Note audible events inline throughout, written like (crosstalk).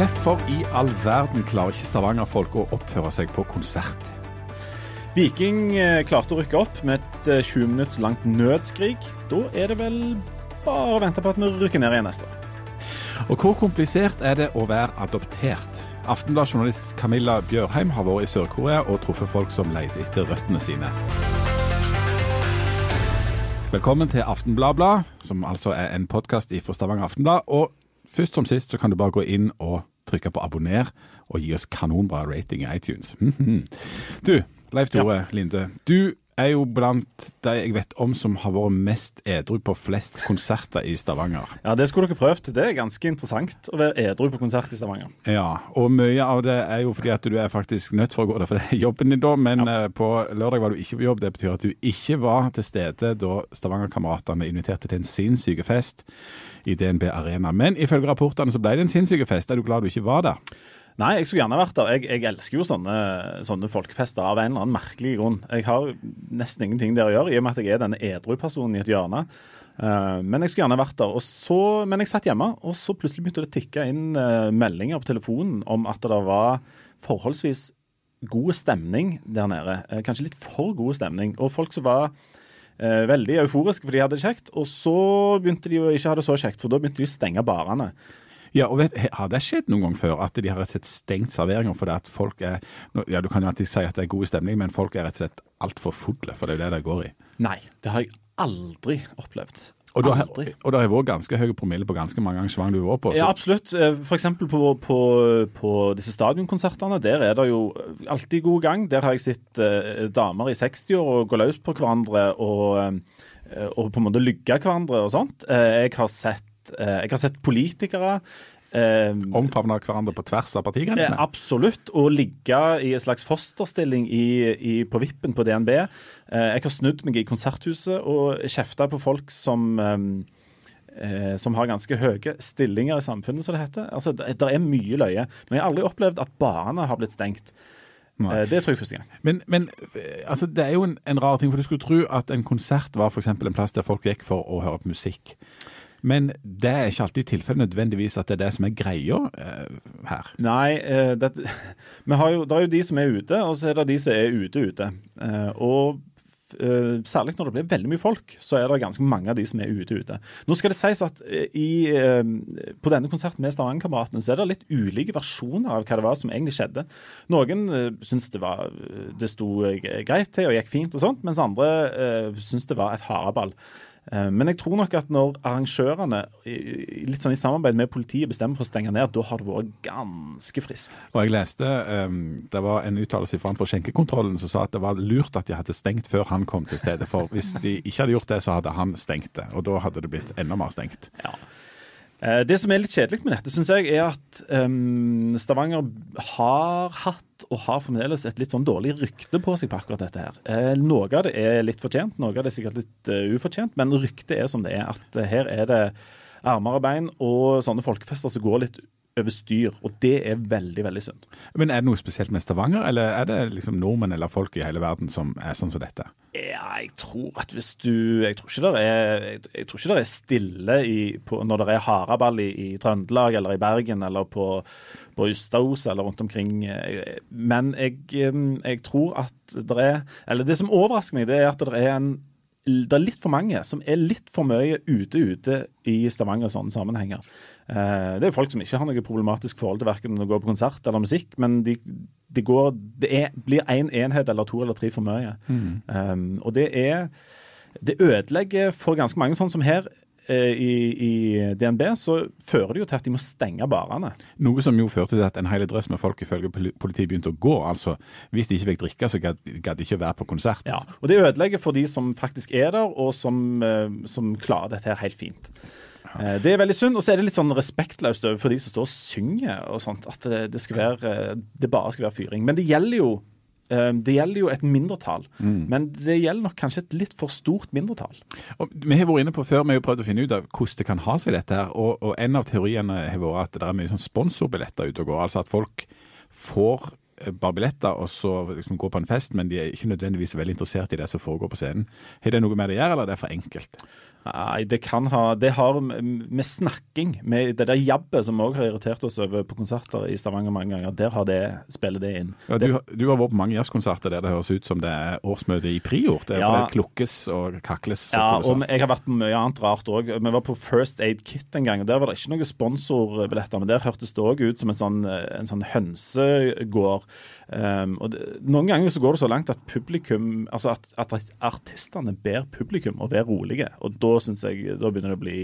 Hvorfor i all verden klarer ikke Stavanger-folk å oppføre seg på konsert? Viking eh, klarte å rykke opp med et eh, 20 minutts langt nødskrik. Da er det vel bare å vente på at vi rykker ned igjen neste år. Og hvor komplisert er det å være adoptert? Aftenblad-journalist Camilla Bjørheim har vært i Sør-Korea og truffet folk som leter etter røttene sine. Velkommen til Aftenbladblad, som altså er en podkast fra Stavanger Aftenblad. Og først som sist så kan du bare gå inn og trykke på abonner og gi oss kanonbra rating i iTunes. (laughs) Du, Leif Tore Linde. Du er jo blant de jeg vet om som har vært mest edru på flest konserter i Stavanger. Ja, Det skulle dere prøvd. Det er ganske interessant å være edru på konsert i Stavanger. Ja, og mye av det er jo fordi at du er faktisk nødt for å gå der, for det er jobben din da. Men ja. på lørdag var du ikke på jobb. Det betyr at du ikke var til stede da Stavanger-kameratene inviterte til en sinnssyk fest i DNB Arena. Men ifølge rapportene så ble det en sinnssyk fest. Er du glad du ikke var der? Nei, jeg skulle gjerne vært der. Jeg, jeg elsker jo sånne, sånne folkefester av en eller annen merkelig grunn. Jeg har nesten ingenting der å gjøre, i og med at jeg er denne edru personen i et hjørne. Uh, men jeg skulle gjerne vært der. Så, men jeg satt hjemme, og så plutselig begynte det å tikke inn uh, meldinger på telefonen om at det var forholdsvis god stemning der nede. Uh, kanskje litt for god stemning. Og folk som var veldig euforiske fordi de hadde det kjekt. Og så begynte de å ikke ha det så kjekt, for da begynte de å stenge barene. Ja, og vet, Har det skjedd noen gang før at de har rett og slett stengt serveringer fordi at folk er Ja, Du kan jo alltid si at det er god stemning, men folk er rett og slett altfor fulle, for det er jo det det går i. Nei, det har jeg aldri opplevd. Og det har vært ganske høy promille på ganske mange arrangement du har vært på. Ja, absolutt. F.eks. For eksempel på, på, på disse stadionkonsertene. Der er det jo alltid god gang. Der har jeg sett eh, damer i 60-år og gå løs på hverandre og, eh, og på en måte lygge hverandre og sånt. Eh, jeg, har sett, eh, jeg har sett politikere eh, Omfavne hverandre på tvers av Eh, partigrensene. Absolutt. Å ligge i en slags fosterstilling i, i, på vippen på DNB. Eh, jeg har snudd meg i konserthuset og kjefta på folk som eh, eh, som har ganske høye stillinger i samfunnet, som det heter. Altså, det, det er mye løye. Men jeg har aldri opplevd at barene har blitt stengt. Nei. Eh, det tror jeg første gang. Men, men eh, altså, det er jo en, en rar ting, for du skulle tro at en konsert var eksempel en plass der folk gikk for å høre på musikk. Men det er ikke alltid tilfellet nødvendigvis at det er det som er greia eh, her. Nei, eh, det, (laughs) jo, det er jo de som er ute, og så er det de som er ute ute. Eh, og eh, særlig når det blir veldig mye folk, så er det ganske mange av de som er ute ute. Nå skal det sies at eh, i, eh, på denne konserten med Stavangerkameratene så er det litt ulike versjoner av hva det var som egentlig skjedde. Noen syns det, var, det sto greit til og gikk fint og sånt, mens andre syns det var et hareball. Eh, Men jeg tror nok at når arrangørene litt sånn i samarbeid med politiet bestemmer for å stenge ned, da har det vært ganske friskt. Og jeg leste um, det var en uttalelse fra han for skjenkekontrollen som sa at det var lurt at de hadde stengt før han kom til stedet. For hvis de ikke hadde gjort det, så hadde han stengt det. Og da hadde det blitt enda mer stengt. Ja. Eh, Det som er litt kjedelig med dette, syns jeg, er at um, Stavanger har hatt og har fremdeles et litt sånn dårlig rykte på seg på akkurat dette her. Eh, Noe av det er litt fortjent, noe av det er sikkert litt uh, ufortjent, men ryktet er som det er. At eh, her er det armer og bein og sånne folkefester som går litt over styr, og det er veldig, veldig synd. Men er det noe spesielt med Stavanger, eller er det liksom nordmenn eller folk i hele verden som er sånn som dette? Ja, jeg tror at hvis du Jeg tror ikke det er, jeg, tror ikke det er stille i, på, når det er haraball i, i Trøndelag eller i Bergen eller på, på Ustaos eller rundt omkring. eh, Men jeg, eh, jeg tror at det er Eller det som overrasker meg, det er at det er en det er litt for mange som er litt for mye ute ute i Stavanger og sånne sammenhenger. Eh, det er folk som ikke har noe problematisk forhold til verken å gå på konsert eller musikk, men de, de går, det er, blir én en enhet eller to eller tre for mye. Um, og det er Det ødelegger for ganske mange, sånn som her i, i DNB, så fører det jo til at de må stenge barene. Noe som jo førte til at en hel drøss med folk ifølge poli- politiet begynte å gå. Altså, Hvis de ikke fikk drikke, så gadd de ikke være på konsert. Ja, og det ødelegger for de som faktisk er der, og som, eh, som klarer dette her helt fint. Ja. Det er veldig synd, og så er det litt sånn respektløst overfor de som står og synger og sånt, at det, det, skal være, eh, det bare skal være fyring. Men det gjelder jo eh, det gjelder jo et mindretall, men det gjelder nok kanskje et litt for stort mindretall. Og vi har vært inne på før, vi har jo prøvd å finne ut av hvordan det kan ha seg dette her. Og, og en av teoriene har vært at det er mye sånn sponsorbilletter ute og går. Altså at folk får eh, bare billetter og så liksom går på en fest, men de er ikke nødvendigvis veldig interessert i det som foregår på scenen. Har det noe med det å gjøre, eller er det for enkelt? Nei, det kan ha Det har med snakking, med det der jabbet som òg har irritert oss over på konserter i Stavanger mange ganger, der har det spiller det inn. Ja, du, du, har vært på mange jazzkonserter der det høres ut som det er årsmøte i Prior. Det er ja, for det klukkes og kakles. Ja, og jeg har vært på mye annet rart òg. Vi var på First Aid Kit en gang, og der var det ikke noen sponsorbilletter, men der hørtes det òg ut som en sånn, en sånn hønsegård. Um, og det, noen ganger så går det så langt at publikum, altså at, at artistene ber publikum å være rolige. og da da syns jeg da begynner det å bli,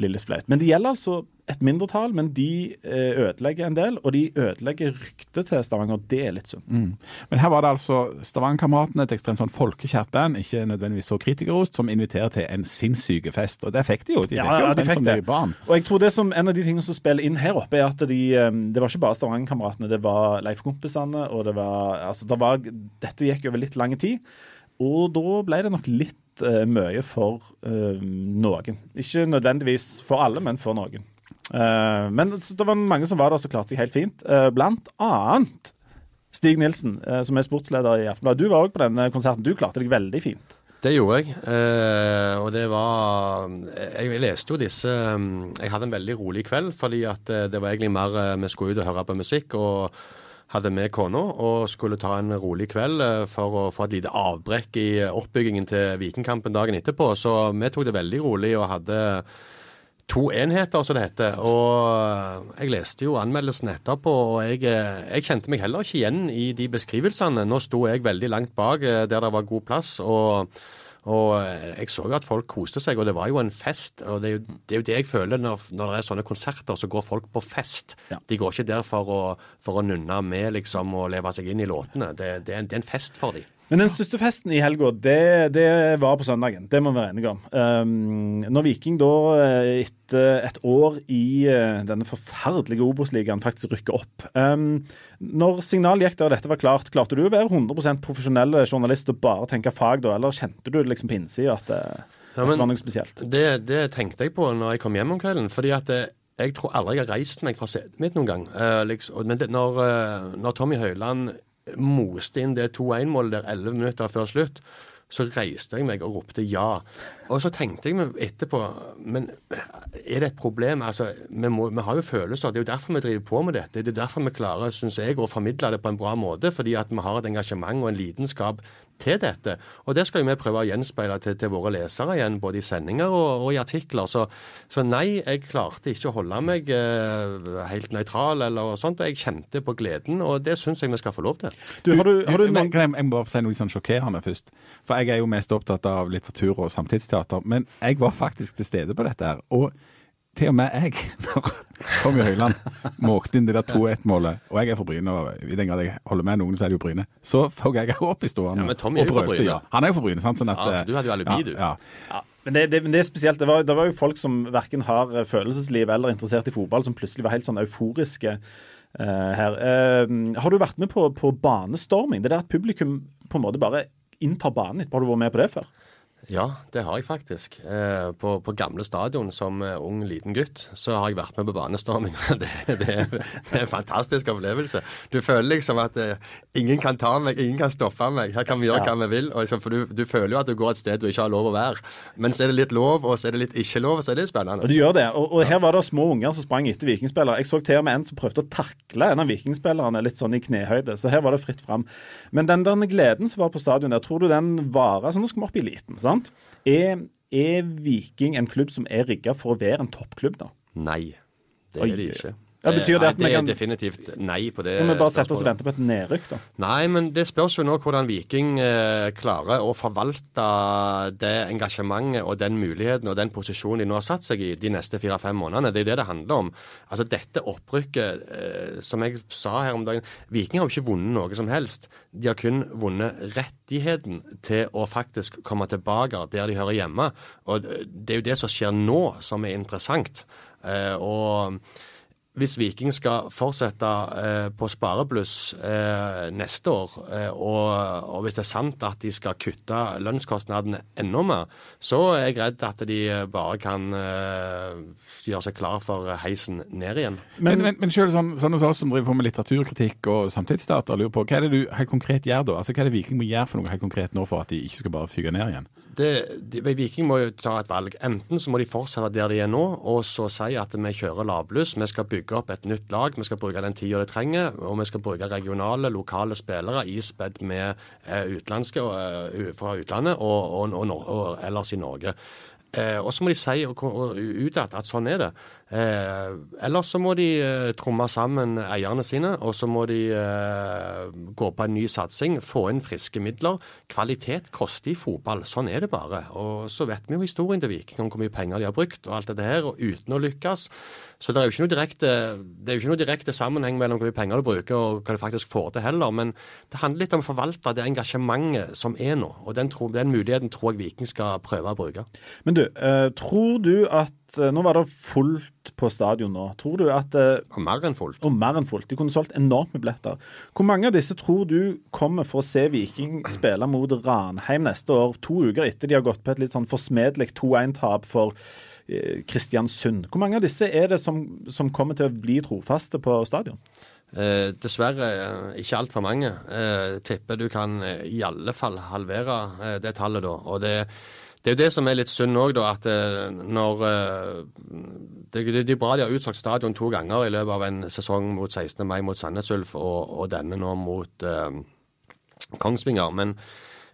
bli litt flaut. Men det gjelder altså et mindretall, men de eh, ødelegger en del. Og de ødelegger ryktet til Stavanger, det er litt synd. Mm. Men her var det altså Stavangerkameratene, et ekstremt sånn folkekjært band, ikke nødvendigvis så kritikerost, som inviterer til en sinnssyk fest. Og det fikk de jo. De ja, fikk jo ja, de fikk det. barn. Og jeg tror det som en av de tingene som spiller inn her oppe, er at de eh, Det var ikke bare Stavangerkameratene, det var Leif-kompisene, og det var Altså, det var Dette gikk over litt lang tid. Og da ble det nok litt uh, mye for uh, noen. Ikke nødvendigvis for alle, men for noen. Uh, men det var mange som var der som klarte seg helt fint. blant annet Stig Nilsen, som er sportsleder i Aftenbladet. Du var òg på denne konserten. Du klarte deg veldig fint. Det gjorde jeg. Eh, og det var Jeg leste jo disse Jeg hadde en veldig rolig kveld, fordi at det var egentlig mer vi skulle ut og høre på musikk. og hadde med kona og skulle ta en rolig kveld eh, for å få et lite avbrekk i oppbyggingen til Vikingkampen dagen etterpå. Så vi tok det veldig rolig og hadde to enheter, som det heter. Og jeg leste jo anmeldelsen etterpå, og jeg, eh, jeg, kjente meg heller ikke igjen i de beskrivelsene. Nå sto jeg veldig langt bak eh, der det var god plass. og og jeg så jo at folk koste seg, og det var jo en fest. Og det er jo det, er jo det jeg føler når, når, det er sånne konserter, så går folk på fest. Ja. De går ikke der for å, for å nunne med liksom og leve seg inn i låtene. Det, det, er, en, det er en fest for dem. Men den største festen i helga, det, det, var på søndagen. Det må vi være enige om. Um, når Viking da, eh, etter et år i uh, denne forferdelige Obos-ligaen, faktisk rykker opp um, Når signalet gikk der dette var klart, klarte du å være 100 profesjonell journalist og bare tenke fag da, eller kjente du liksom på innsida at, uh, ja, det var noe spesielt? Det, det, tenkte jeg på når jeg kom hjem om kvelden. fordi at det, jeg tror aldri jeg har reist meg fra setet mitt noen gang. Uh, liksom, men det, når, når Tommy Høiland moste inn det 2-1-målet der 11 minutter før slutt, så reiste jeg meg og ropte ja. Og så tenkte jeg meg etterpå Men er det et problem? Altså, vi, må, vi, har jo følelser. Det er jo derfor vi driver på med dette. Det er derfor vi klarer, syns jeg, å formidle det på en bra måte. Fordi at vi har et engasjement og en lidenskap til dette. Og det skal jo vi prøve å gjenspeile til, til våre lesere igjen, både i sendinger og, og i artikler. Så, så, nei, jeg klarte ikke å holde meg eh, helt nøytral eller sånt. Jeg kjente på gleden, og det syns jeg vi skal få lov til. Du, har du, har du, jeg, jeg, må bare si noe sånn sjokkerende først. For jeg er jo mest opptatt av litteratur og samtidsteater. Men jeg var faktisk til stede på dette her. og til og med jeg, (laughs) når Tommy Høiland måkte inn det der 2-1-målet, og jeg er fra Bryne, og i den grad jeg holder med noen, så er det jo Bryne, så får jeg (laughs) opp i stående ja, og prøvde. ja. Han er jo fra Bryne, sant? Sånn at, ja, du hadde jo alibi, ja, du. Ja. ja. Men det, det, det, er spesielt. Det var, det var, jo folk som verken har eh, følelsesliv eller interessert i fotball, som plutselig var helt sånn euforiske uh, her. Uh, har du vært med på, på banestorming? Det der at publikum på en måte bare inntar banen etterpå. Har du vært med på det før? Ja, det har jeg faktisk. Eh, på, på, gamle stadion som eh, ung, liten gutt så har jeg vært med på banestorming. (laughs) Det, det, det, er en fantastisk opplevelse. Du føler liksom at eh, ingen kan ta meg, ingen kan stoppe meg. Her kan vi gjøre ja. hva vi vil. Liksom, for du, du, føler jo at du går et sted du ikke har lov å være. Men så er det litt lov, og så er det litt ikke lov, og så er det litt spennende. Og du gjør det. Og, og her var det små unger som sprang etter vikingspillere. Jeg så til og med en som prøvde å takle en av vikingspillerne litt sånn i knehøyde. Så her var det fritt fram. Men den der gleden som var på stadion der, tror du den varer? Så nå skal vi opp i eliten, sant? Er, er Viking en klubb som er rigga for å være en toppklubb, da? Nei, det er det ikke. Ja, betyr det, at nei, det er kan... definitivt nei på det. Kan vi bare setter oss og venter på et nedrykk, da? Nei, men det spørs jo nå hvordan Viking eh, klarer å forvalte det engasjementet og den muligheten og den posisjonen de nå har satt seg i de neste fire-fem månedene. Det er det det handler om. Altså Dette opprykket, eh, som jeg sa her om dagen Viking har jo ikke vunnet noe som helst. De har kun vunnet rettigheten til å faktisk komme tilbake der de hører hjemme. Og det er jo det som skjer nå, som er interessant. Eh, og hvis Viking skal fortsette eh, på sparebluss eh, neste år, eh, og, og, hvis det er sant at de skal kutte lønnskostnadene enda mer, så er jeg redd at de bare kan eh, gjøre seg klar for heisen ned igjen. Men, men, men selv sånn, sånne som oss som driver på med litteraturkritikk og samtidsdata, lurer på hva er det du helt konkret gjør da? Altså Hva er det Viking må gjøre for noe helt konkret nå for at de ikke skal bare fyke ned igjen? Det, de, Viking må jo ta et valg. Enten så må de fortsette der de er nå, og så si at vi kjører lavbluss. Vi skal bygge opp et nytt lag. Vi skal bruke den tida det trenger. Og vi skal bruke regionale, lokale spillere ispedd med eh, utenlandske eh, fra utlandet og, og, og, og, ellers i Norge. Eh, og så må de si utad at sånn er det. Eh, ellers så må de eh, tromme sammen eierne sine, og så må de eh, gå på en ny satsing, få inn friske midler. Kvalitet koster i fotball, sånn er det bare. Og så vet vi jo historien til Viking om hvor mye penger de har brukt og alt dette her, og uten å lykkes. Så det er jo ikke noe direkte, det er jo ikke noe direkte sammenheng mellom hvor mye penger du bruker og hva du faktisk får til heller, men det handler litt om å forvalte det engasjementet som er nå. Og den, den muligheten tror jeg Viking skal prøve å bruke. Men du, eh, tror du at Eh, nå var det fullt på stadion nå. Tror du at eh, Og mer enn fullt. Og mer enn fullt. De kunne solgt enormt med billetter. Hvor mange av disse tror du kommer for å se Viking spille mot Ranheim neste år, to uker etter de har gått på et litt sånn forsmedelig 2-1-tap for eh, Kristiansund? Hvor mange av disse er det som, som kommer til å bli trofaste på stadion? Eh, dessverre eh, ikke altfor mange. Eh, tipper du kan i alle fall halvere eh, det tallet da. og det det er jo det som er litt synd òg, at eh, når eh, det, er bra de har utsatt stadion to ganger i løpet av en sesong mot 16. mai mot Sandnes Ulf, og, og, denne nå mot eh, Kongsvinger. Men,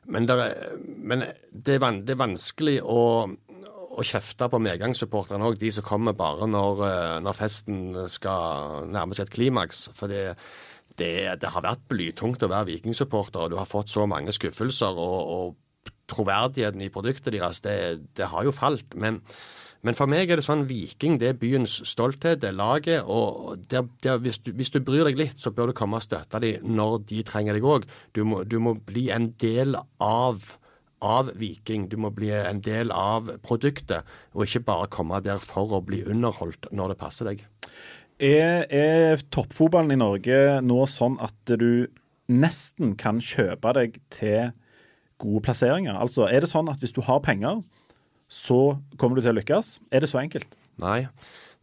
men, der, men det, er van, det, er vanskelig å, å kjefte på medgangssupporterne òg, de som kommer bare når, når, festen skal nærme seg et klimaks. For det, det, det, har vært blytungt å være vikingsupporter, og du har fått så mange skuffelser. og, og troverdigheten i produktet deres, det, det har jo falt. Men, men, for meg er det sånn Viking det er byens stolthet, det er laget. og det, det, hvis, du, hvis, du, bryr deg litt, så bør du komme og støtte dem når de trenger deg òg. Du, du, må bli en del av, av Viking. Du må bli en del av produktet, og ikke bare komme der for å bli underholdt når det passer deg. Er, er toppfotballen i Norge nå sånn at du nesten kan kjøpe deg til gode plasseringer? Altså, Er det sånn at hvis du har penger, så kommer du til å lykkes? Er det så enkelt? Nei.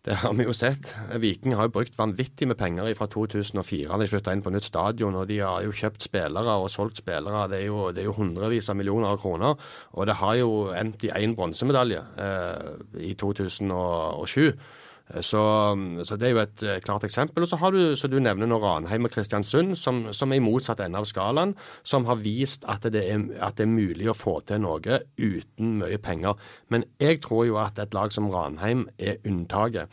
Det har vi jo sett. Viking har jo brukt vanvittig med penger fra 2004 de flytta inn på nytt stadion. og De har jo kjøpt spillere og solgt spillere. Det er jo, det er jo hundrevis av millioner av kroner. Og det har jo endt i én bronsemedalje eh, i 2007. Så, så, det er jo et eh, klart eksempel. Og så har du, så du nevner nå Ranheim og Kristiansund, som, som, er i motsatt ende av skalaen. Som har vist at det, er, at det, er, mulig å få til noe uten mye penger. Men jeg tror jo at et lag som Ranheim er unntaket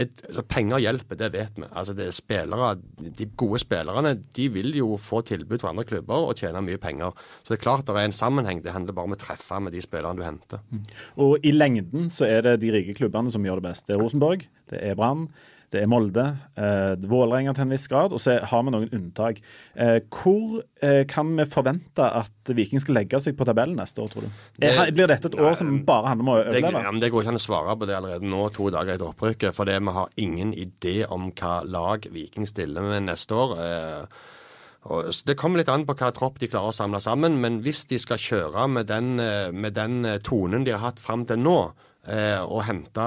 et, altså penger hjelper, det vet vi. Altså det er spillere, De gode spillerne de vil jo få tilbud fra andre klubber og tjene mye penger. Så det er klart det er en sammenheng. Det handler bare om å treffe med de spillerne du henter. Mm. Og I lengden så er det de rike klubbene som gjør det best. Det er Rosenborg, det er Brann, det er Molde, eh, Vålerenga til en viss grad, og så har vi noen unntak. Eh, hvor eh, kan vi forvente at Viking skal legge seg på tabellen neste år, tror du? Det, blir dette et år som bare handler om å overleve? Det, ja, det går ikke an å svare på det allerede nå, to dager etter opprykket. For vi har ingen idé om hva lag Viking stiller med neste år. Eh, det kommer litt an på hva tropp de klarer å samle sammen, men hvis de skal kjøre med den, eh, med den eh, tonen de har hatt fram til nå, og hente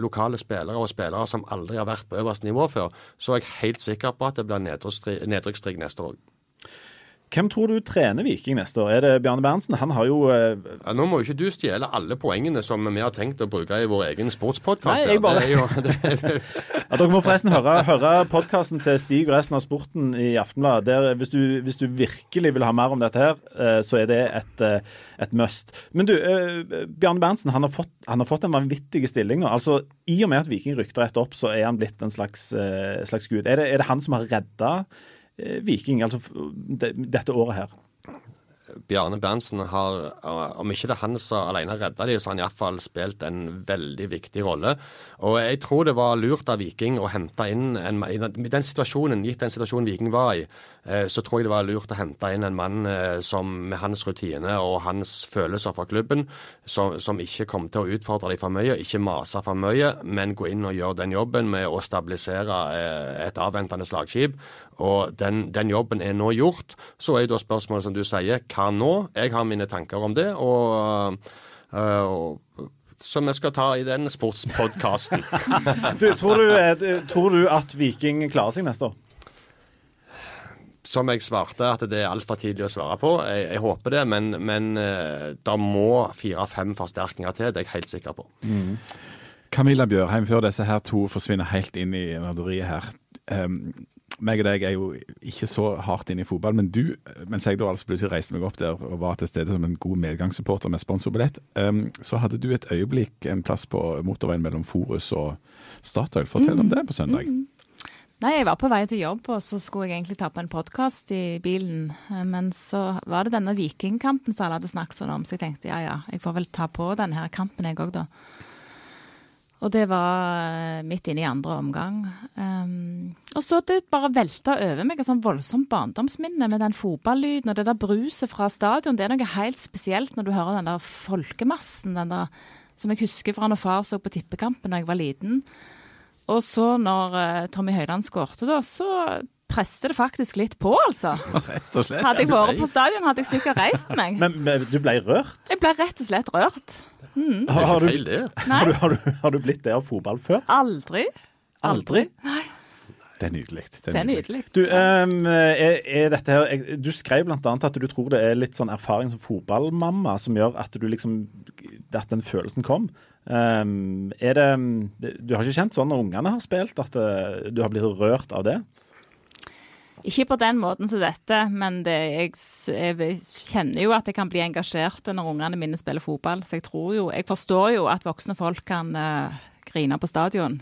lokale spillere og spillere som aldri har vært på øverste nivå før, så er jeg helt sikker på at det blir nedrykksstrid neste år. Hvem tror du trener Viking neste år? Er det Bjarne Berntsen? Han har jo uh... ja, Nå må jo ikke du stjele alle poengene som vi har tenkt å bruke i vår egen sportspodkast. Nei, jeg bare... Jo, (laughs) (laughs) ja, dere må forresten høre, høre podkasten til Stig og resten av sporten i Aftenbladet. Hvis, hvis, du virkelig vil ha mer om dette her, uh, så er det et, uh, et must. Men du, Bjarne Berntsen han har, fått, han har, fått, en vanvittig stilling nå. Altså, I og med at Viking rykter rett opp, så er han blitt en slags, slags gud. Er det, er det han som har redda Viking altså dette året her? Bjarne Berntsen har, om ikke det er han som alene redda dem, så har han iallfall spilt en veldig viktig rolle. Og jeg tror det var lurt av Viking å hente inn en I den situasjonen, gitt den situasjonen Viking var i, eh, så tror jeg det var lurt å hente inn en mann eh, som med hans rutine og hans følelser for klubben, som, som ikke kom til å utfordre dem for mye, ikke mase for mye, men gå inn og gjøre den jobben med å stabilisere eh, et avventende slagskip. Og den, den, jobben er nå gjort. Så er jo da spørsmålet som du sier, hva nå? Jeg har mine tanker om det. og, og som vi skal ta i den sportspodkasten. (laughs) tror, tror, du at Viking klarer seg neste år? Som jeg svarte, at det er altfor tidlig å svare på. Jeg, jeg håper det, men, men det må fire-fem forsterkninger til. Det er jeg helt sikker på. Mm. Camilla Bjørheim, før disse her to forsvinner helt inn i nerderiet her. Um, meg og deg er jo ikke så hardt inne i fotball, men du, mens jeg da altså plutselig reiste meg opp der og var til stede som en god medgangssupporter med sponsorbillett, um, så hadde du et øyeblikk en plass på motorveien mellom Forus og Statoil. Fortell mm. om det på søndag. Mm. Nei, jeg var på vei til jobb, og så skulle jeg egentlig ta på en podkast i bilen. Men så var det denne Vikingkampen som alle hadde snakket sånn om, så jeg tenkte ja ja, jeg får vel ta på denne her kampen jeg òg, da. Og det var eh, midt inne i andre omgang. Um, og så det bare velta over meg et sånn voldsomt barndomsminne med den fotballyden og det der bruset fra stadion. Det er noe helt spesielt når du hører den der folkemassen den der, som jeg husker fra når far så på tippekampen da jeg var liten. Og så når uh, Tommy Høiland skårte, da, så presste det faktisk litt på, altså. (laughs) Rett og slett. Hadde jeg vært på stadion, hadde jeg sikkert reist meg. Men, men du ble rørt? Jeg ble rett og slett rørt. Mm. Har, har, du, har, du, har, du, har, du, blitt det av fotball før? Aldri. Aldri? Nei. Det er nydelig. Det er nydelig. Du, um, er, er dette her, du skrev bl.a. at du tror det er litt sånn erfaring som fotballmamma som gjør at du liksom, at den følelsen kom. Um, er det, du har ikke kjent sånn når ungene har spilt, at uh, du har blitt rørt av det? Ikke på den måten som dette, men det, jeg, jeg, kjenner jo at jeg kan bli engasjert når ungene mine spiller fotball. Så jeg tror jo Jeg forstår jo at voksne folk kan uh, grine på stadion.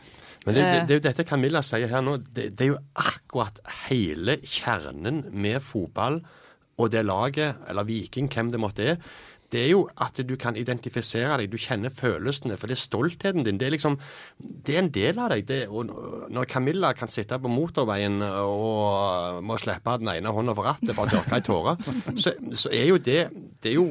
Men det, det, det, er jo dette Camilla sier her nå. Det, det er jo akkurat hele kjernen med fotball og det laget, eller Viking, hvem det måtte være det er jo at du kan identifisere deg, du kjenner følelsene. For det er stoltheten din. Det er liksom, det er en del av deg. Det, og når Camilla kan sitte på motorveien og må slippe den ene hånda for rattet for å tørke ei tåre, så, så, er jo det det er jo,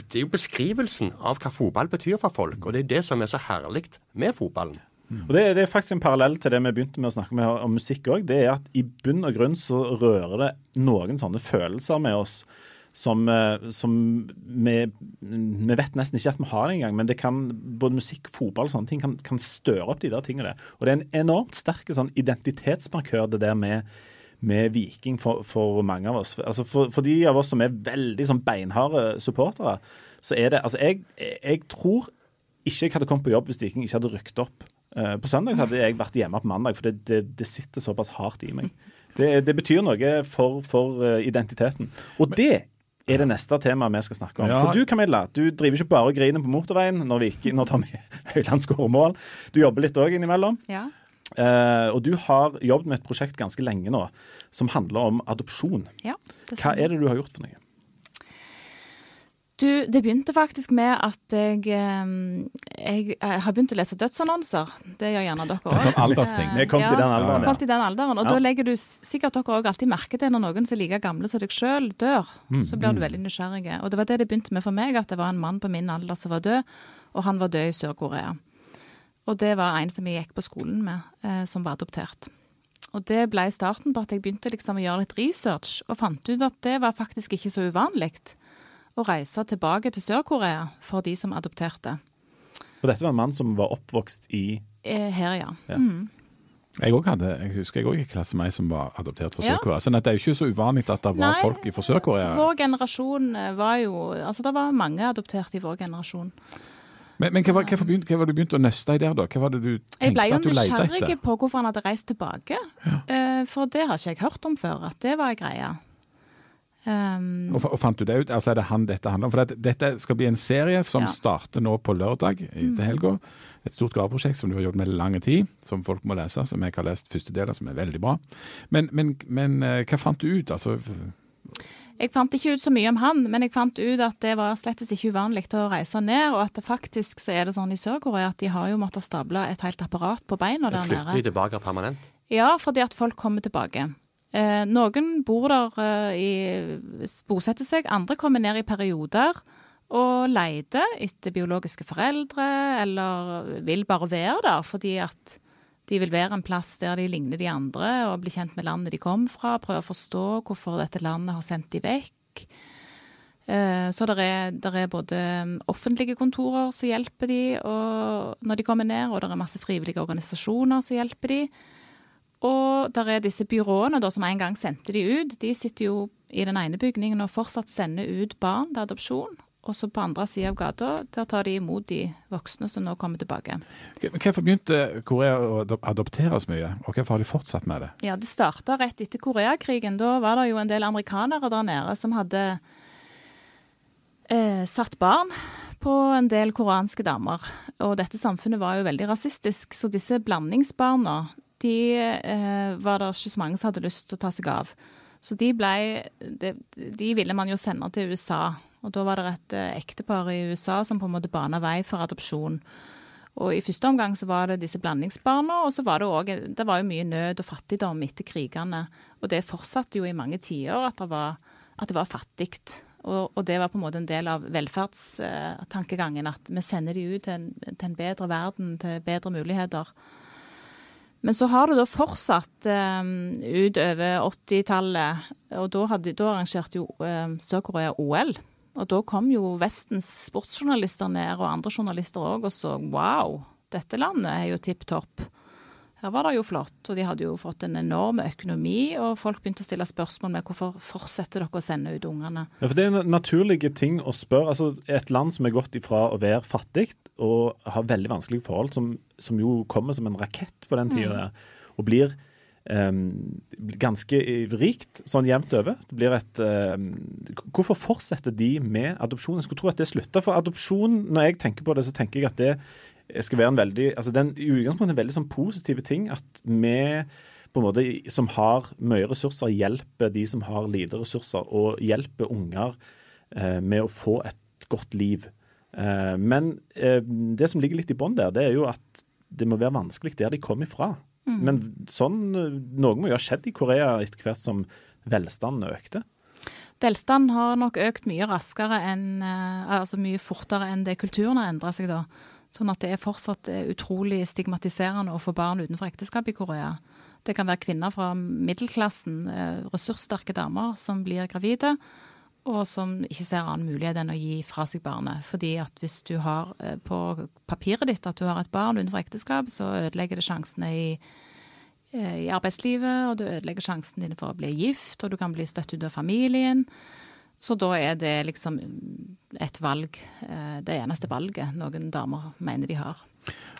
det er jo beskrivelsen av hva fotball betyr for folk. Og det er det som er så herlig med fotballen. Og det, det, er faktisk en parallell til det vi begynte med å snakke med om musikk òg. Det er at i bunn og grunn så rører det noen sånne følelser med oss som, eh, som vi, vi, vet nesten ikke at vi har engang. Men det kan, både musikk, fotball og sånne ting kan, kan støre opp de der tingene. Og det er en enormt sterk sånn identitetsmarkør, det der med, med Viking for, for, mange av oss. Altså for, for, de av oss som er veldig sånn beinharde supportere, så er det Altså, jeg, jeg tror ikke jeg hadde kommet på jobb hvis Viking ikke hadde rykket opp. Uh, på søndag hadde jeg vært hjemme på mandag, for det, det, det sitter såpass hardt i meg. Det, det betyr noe for, for uh, identiteten. Og det er det neste temaet vi skal snakke om. Ja. For du Camilla, du driver ikke bare og griner på motorveien når, vi, når Tommy (laughs) Høiland skårer mål. Du jobber litt òg innimellom. Ja. Uh, og du har jobbet med et prosjekt ganske lenge nå som handler om adopsjon. Ja, Hva er det du har gjort for noe? Du, det begynte faktisk med at jeg, jeg, jeg har begynt å lese dødsannonser. Det gjør gjerne dere òg. En sånn aldersting. Vi kom ja, til den alderen. Ja. i den alderen. Og ja. da legger du sikkert dere òg alltid merke til når noen som er like gamle som deg sjøl, dør. Mm. Så blir du mm. veldig nysgjerrig. Og det var det det begynte med for meg, at det var en mann på min alder som var død, og han var død i Sør-Korea. Og det var en som jeg gikk på skolen med, eh, som var adoptert. Og det ble starten på at jeg begynte liksom å gjøre litt research, og fant ut at det var faktisk ikke så uvanlig å reise tilbake til Sør-Korea for de som adopterte. Og dette var en mann som var oppvokst i eh, Her, ja. ja. Mm. Jeg, hadde, jeg, husker jeg òg i klasse meg som var adoptert fra Sør-Korea. Så det er jo ikke så uvanlig at det var Nei, folk fra Sør-Korea. Vår generasjon eh, var jo Altså, det var mange adopterte i vår generasjon. Men, men hva, hva, begynt, hva, var det du begynte å nøste i der, da? Hva var det du tenkte at du leita etter? Jeg ble jo nysgjerrig på hvorfor han hadde reist tilbake. Ja. Uh, for det har ikke jeg hørt om før, at det var ei greie. Um, og, og, fant du det ut? Altså Er det han dette handler om? For det, dette skal bli en serie som ja. starter nå på lørdag til mm. helga. Et stort gaveprosjekt som du har jobbet med lang tid, som folk må lese. Som jeg har lest første del av, som er veldig bra. Men, men, men uh, hva fant du ut? Altså Jeg fant ikke ut så mye om han, men jeg fant ut at det var slett ikke uvanlig å reise ned, og at det faktisk så er det sånn i Sør-Korea at de har jo måttet stable et helt apparat på beina der Flytter de tilbake permanent? Ja, fordi at folk kommer tilbake. Eh, noen bor der eh, i bosetter seg, andre kommer ned i perioder og leter etter biologiske foreldre, eller vil bare være der fordi at de vil være en plass der de ligner de andre, og bli kjent med landet de kom fra, prøve å forstå hvorfor dette landet har sendt de vekk. Eh, Så det er, er både mm, offentlige kontorer som hjelper de når de kommer ned, og det er masse frivillige organisasjoner som hjelper de. Og der er disse byråene da, som en gang sendte de ut. De sitter jo i den ene bygningen og fortsatt sender ut barn til adopsjon. Og så på andre sida av gata, der tar de imot de voksne som nå kommer tilbake. Hvorfor begynte Korea å adop- adoptere så mye, og hvorfor har de fortsatt med det? Ja, det starta rett etter Koreakrigen. Da var det jo en del amerikanere der nede som hadde eh, satt barn på en del koreanske damer. Og dette samfunnet var jo veldig rasistisk, så disse blandingsbarna de eh, var det ikke så mange som hadde lyst til å ta seg av. Så de ble De, de ville man jo sende til USA. Og da var det et eh, ektepar i USA som på en måte bana vei for adopsjon. Og i første omgang så var det disse blandingsbarna, og så var det òg Det var jo mye nød og fattigdom etter krigene. Og det fortsatte jo i mange tiår at det var, at var fattig. Og, og det var på en måte en del av velferdstankegangen, at vi sender de ut til en, til en bedre verden, til bedre muligheter. Men så har det da fortsatt eh, utover 80-tallet, og da, hadde, da arrangerte jo eh, Sør-Korea OL. Og da kom jo Vestens sportsjournalister ned, og andre journalister òg, og så wow, dette landet er jo tipp topp. Her var det jo flott, og de hadde jo fått en enorm økonomi, og folk begynte å stille spørsmål med hvorfor fortsetter dere å sende ut ungene. Ja, for Det er en naturlig ting å spørre. altså Et land som er gått ifra å være fattig og har veldig vanskelige forhold, som, som jo kommer som en rakett på den tida, mm. og blir Um, ganske rikt sånn jevnt over. Det blir et um, Hvorfor fortsetter de med adopsjon? Jeg skulle tro at det slutter. For adopsjon, når jeg tenker på det, så tenker jeg at det skal være en veldig altså den i utgangspunktet en veldig sånn positive ting. At vi på en måte som har mye ressurser, hjelper de som har lite ressurser, og hjelper unger eh, med å få et godt liv. Eh, men eh, det som ligger litt i bånn der, det er jo at det må være vanskelig der de kom ifra. Men sånn, eh, noe må jo ha skjedd i Korea etter hvert som velstanden økte. Velstand har nok økt mye raskere enn eh, Altså mye fortere enn det kulturen har endra seg, da. Sånn at det er fortsatt eh, utrolig stigmatiserende å få barn utenfor ekteskap i Korea. Det kan være kvinner fra middelklassen, eh, ressurssterke damer, som blir gravide, og som ikke ser annen mulighet enn å gi fra seg barnet. Fordi at hvis du har eh, på papiret ditt at du har et barn utenfor ekteskap, så ødelegger det sjansene i i arbeidslivet, og du ødelegger sjansen din for å bli gift, og du kan bli støtt ut av familien. Så da er det liksom et valg, eh, det eneste valget noen damer mener de har.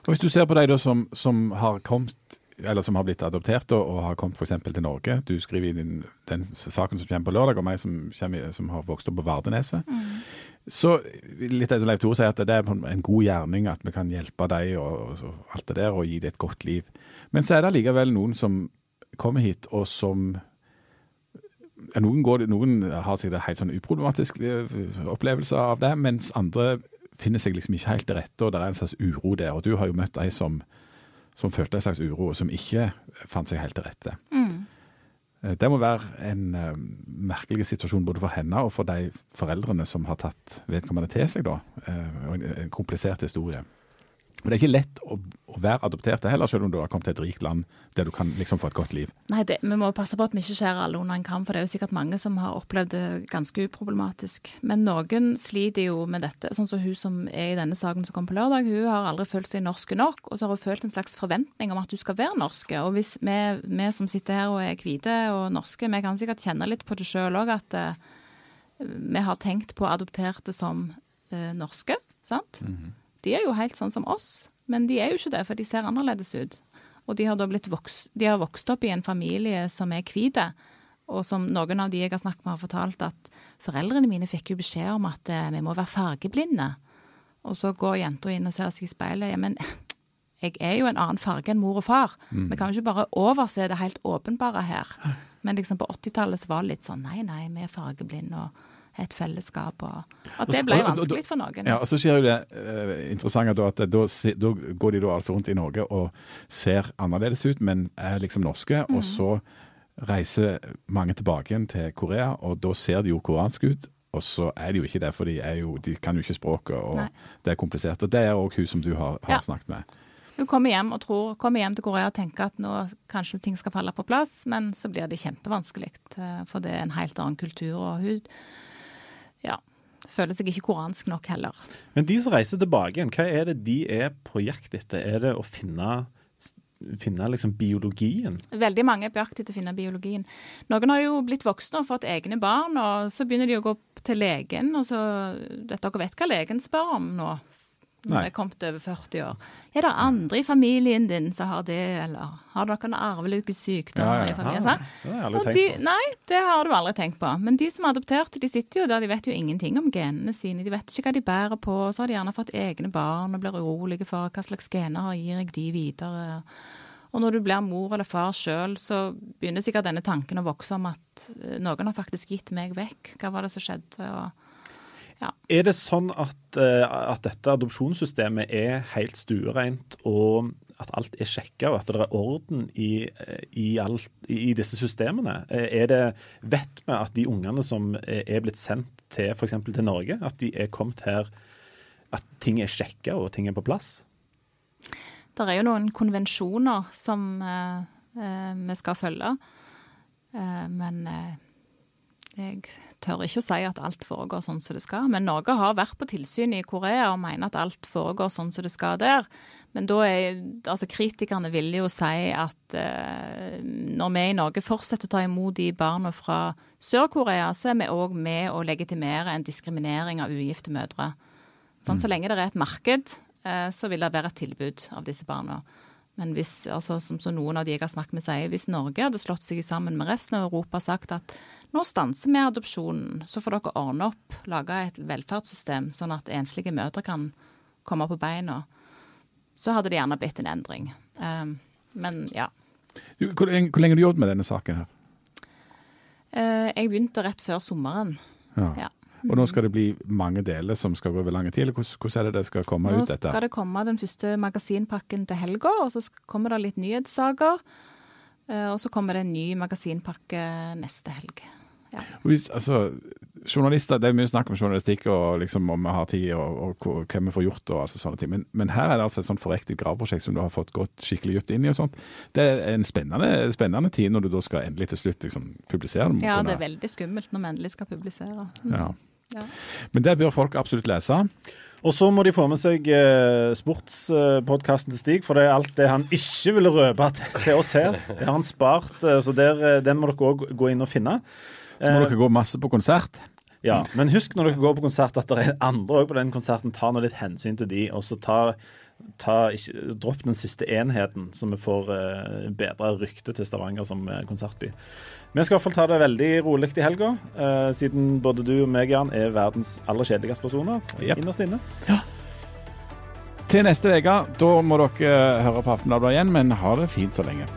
Og Hvis du ser på de da som, som har kommet, eller som har blitt adoptert og, og har kommet f.eks. til Norge. Du skriver i din, den saken som kommer på lørdag, om meg som, som har vokst opp på Vardeneset. Så litt det som Leif Tore sier, at det er en- god gjerning at vi kan hjelpe dem og, og så, alt det der, og gi dem et godt liv. Men så er det likevel noen som kommer hit, og som noen, går, noen har sikkert helt sånn uproblematisk eh, opplevelse av det, mens andre finner seg liksom ikke helt til rette, og det er en slags uro der. Og du har jo møtt ei som, som følte en slags uro, og som ikke fant seg helt til rette. Mm. Det må være en uh, merkelig situasjon både for henne og for de foreldrene som har tatt vedkommende til seg, da. Uh, en, en komplisert historie. Men det er ikke lett å, å være adoptert heller, selv om du har kommet til et rikt land der du kan liksom få et godt liv. Nei, det, vi må passe på at vi ikke skjærer alle under en kam, for det er jo sikkert mange som har opplevd det ganske uproblematisk. Men noen sliter jo med dette. Sånn som hun som er i denne saken som kom på lørdag, hun har aldri følt seg norsk nok, og så har hun følt en slags forventning om at hun skal være norske. Og hvis vi, vi som sitter her og er hvite og norske, vi kan sikkert kjenne litt på det sjøl òg, at uh, vi har tenkt på adopterte som uh, norske, sant? De er jo helt sånn som oss, men de er jo ikke det, for de ser annerledes ut. Og de har da blitt vokst, de har vokst opp i en familie som er hvite, og som noen av de jeg har snakket med har fortalt at foreldrene mine fikk jo beskjed om at eh, vi må være fargeblinde. Og så går jenta inn og ser seg i speilet. Ja, men jeg er jo en annen farge enn mor og far. Vi kan jo ikke bare overse det helt åpenbare her. Men liksom på 80-tallet var det litt sånn nei, nei, vi er fargeblinde og et fellesskap. Og at det ble vanskelig for noen. Ja, og så skjer jo det uh, interessante da, at da, da går de da altså rundt i Norge og ser annerledes ut, men er liksom norske. Mm. Og så reiser mange tilbake igjen til Korea, og da ser de jo koreanske ut. Og så er de jo ikke det, for de, jo, de kan jo ikke språket, og Nei. det er komplisert. Og det er òg hun som du har, har Ja. snakket med. Hun kommer hjem og tror, kommer hjem til Korea og tenker at nå kanskje ting skal falle på plass, men så blir det kjempevanskelig, eh, for det er en helt annen kultur, og hun føler seg ikke koransk nok heller. Men de som reiser tilbake igjen, hva er det de er på jakt etter? Er det å finne, finne liksom biologien? Veldig mange er på jakt etter å finne biologien. Noen har jo blitt voksne og fått egne barn, og så begynner de å gå til legen, og så Dere vet hva legen spør om nå? Når de er kommet over 40 år. Er det andre i familien din som har det, eller har dere noen arvelige Ja, sykdommer ja. i familien? Ja, det har jeg aldri tenkt på. nei, det har du aldri tenkt på. Men de som er adopterte, de sitter jo der, de vet jo ingenting om genene sine. De vet ikke hva de bærer på. Så har de gjerne fått egne barn og blir urolige for hva slags gener gir jeg de videre. Og når du blir mor eller far sjøl, så begynner sikkert denne tanken å vokse om at eh, noen har faktisk gitt meg vekk. Hva var det som skjedde? Og Er det sånn at, eh, at dette adopsjonssystemet er helt stuereint, og at alt er sjekka, og at det er orden i, eh, i, alt, i disse systemene? Eh, Er det, vet vi at de ungene som er blitt sendt til f.eks. til Norge, at de er kommet her At ting er sjekka og ting er på plass? det er jo noen konvensjoner som eh, vi skal følge. Eh, men eh, jeg tør ikke å si at alt foregår sånn som det skal. Men Norge har vært på tilsyn i Korea og mener at alt foregår sånn som det skal der. Men da er altså kritikerne ville jo si at eh, når vi i Norge fortsetter å ta imot de barna fra Sør-Korea, så er vi òg med å legitimere en diskriminering av ugifte mødre. Sånn, Så lenge det er et marked, eh, så vil det være et tilbud av disse barna. Men hvis, altså, som, noen av de jeg har snakket med sier, hvis Norge hadde slått seg sammen med resten av Europa og sagt at nå stanser vi adopsjonen, så får dere ordne opp, lage et velferdssystem, sånn at enslige mødre kan komme på beina, så hadde det gjerne blitt en endring. Um, men ja. Hvor, lenge- hvor lenge har du jobbet med denne saken her? Uh, jeg begynte rett før sommeren. Ja. Ja. Og nå skal det bli mange deler som skal gå over lang tid, eller hvordan, hvordan er det det skal komme Nå ut dette? skal det komme den første magasinpakken til helga, og så kommer det litt nyhetssaker. Eh, Og så kommer det en ny magasinpakke neste helg. Ja. Hvis, altså, journalister, Det er mye snakk om journalistikk og liksom om vi har tid og, og og hvem vi får gjort. og altså sånne ting. Men, men her er det altså et sånt forrektet graveprosjekt som du har fått gått skikkelig dypt inn i. og sånt. Det er en spennende, spennende tid når du da skal endelig til slutt liksom publisere. Ja, det er veldig skummelt når vi endelig skal publisere. Mm. Ja. Ja. Men det bør folk absolutt lese. Og så må de få med seg eh, sportspodkasten til Stig, for det er alt det han ikke ville røpe til, til oss her. (laughs) Det har han spart, eh, så der, eh, den må dere òg gå inn og finne. Så må Eh, dere gå masse på konsert. Ja, Men husk når dere går på konsert at det er andre òg på den konserten. Ta nå litt hensyn til de, og så ta, ta ikke, dropp den siste enheten, så vi får eh, bedre rykte til Stavanger som eh, konsertby. Vi skal i hvert fall ta det veldig rolig i helga, uh, siden både du og meg, Jan, er verdens aller kjedeligste personer Yep. innerst inne. Til neste uke, da må dere høre på Aftenbladet igjen, men ha det fint så lenge.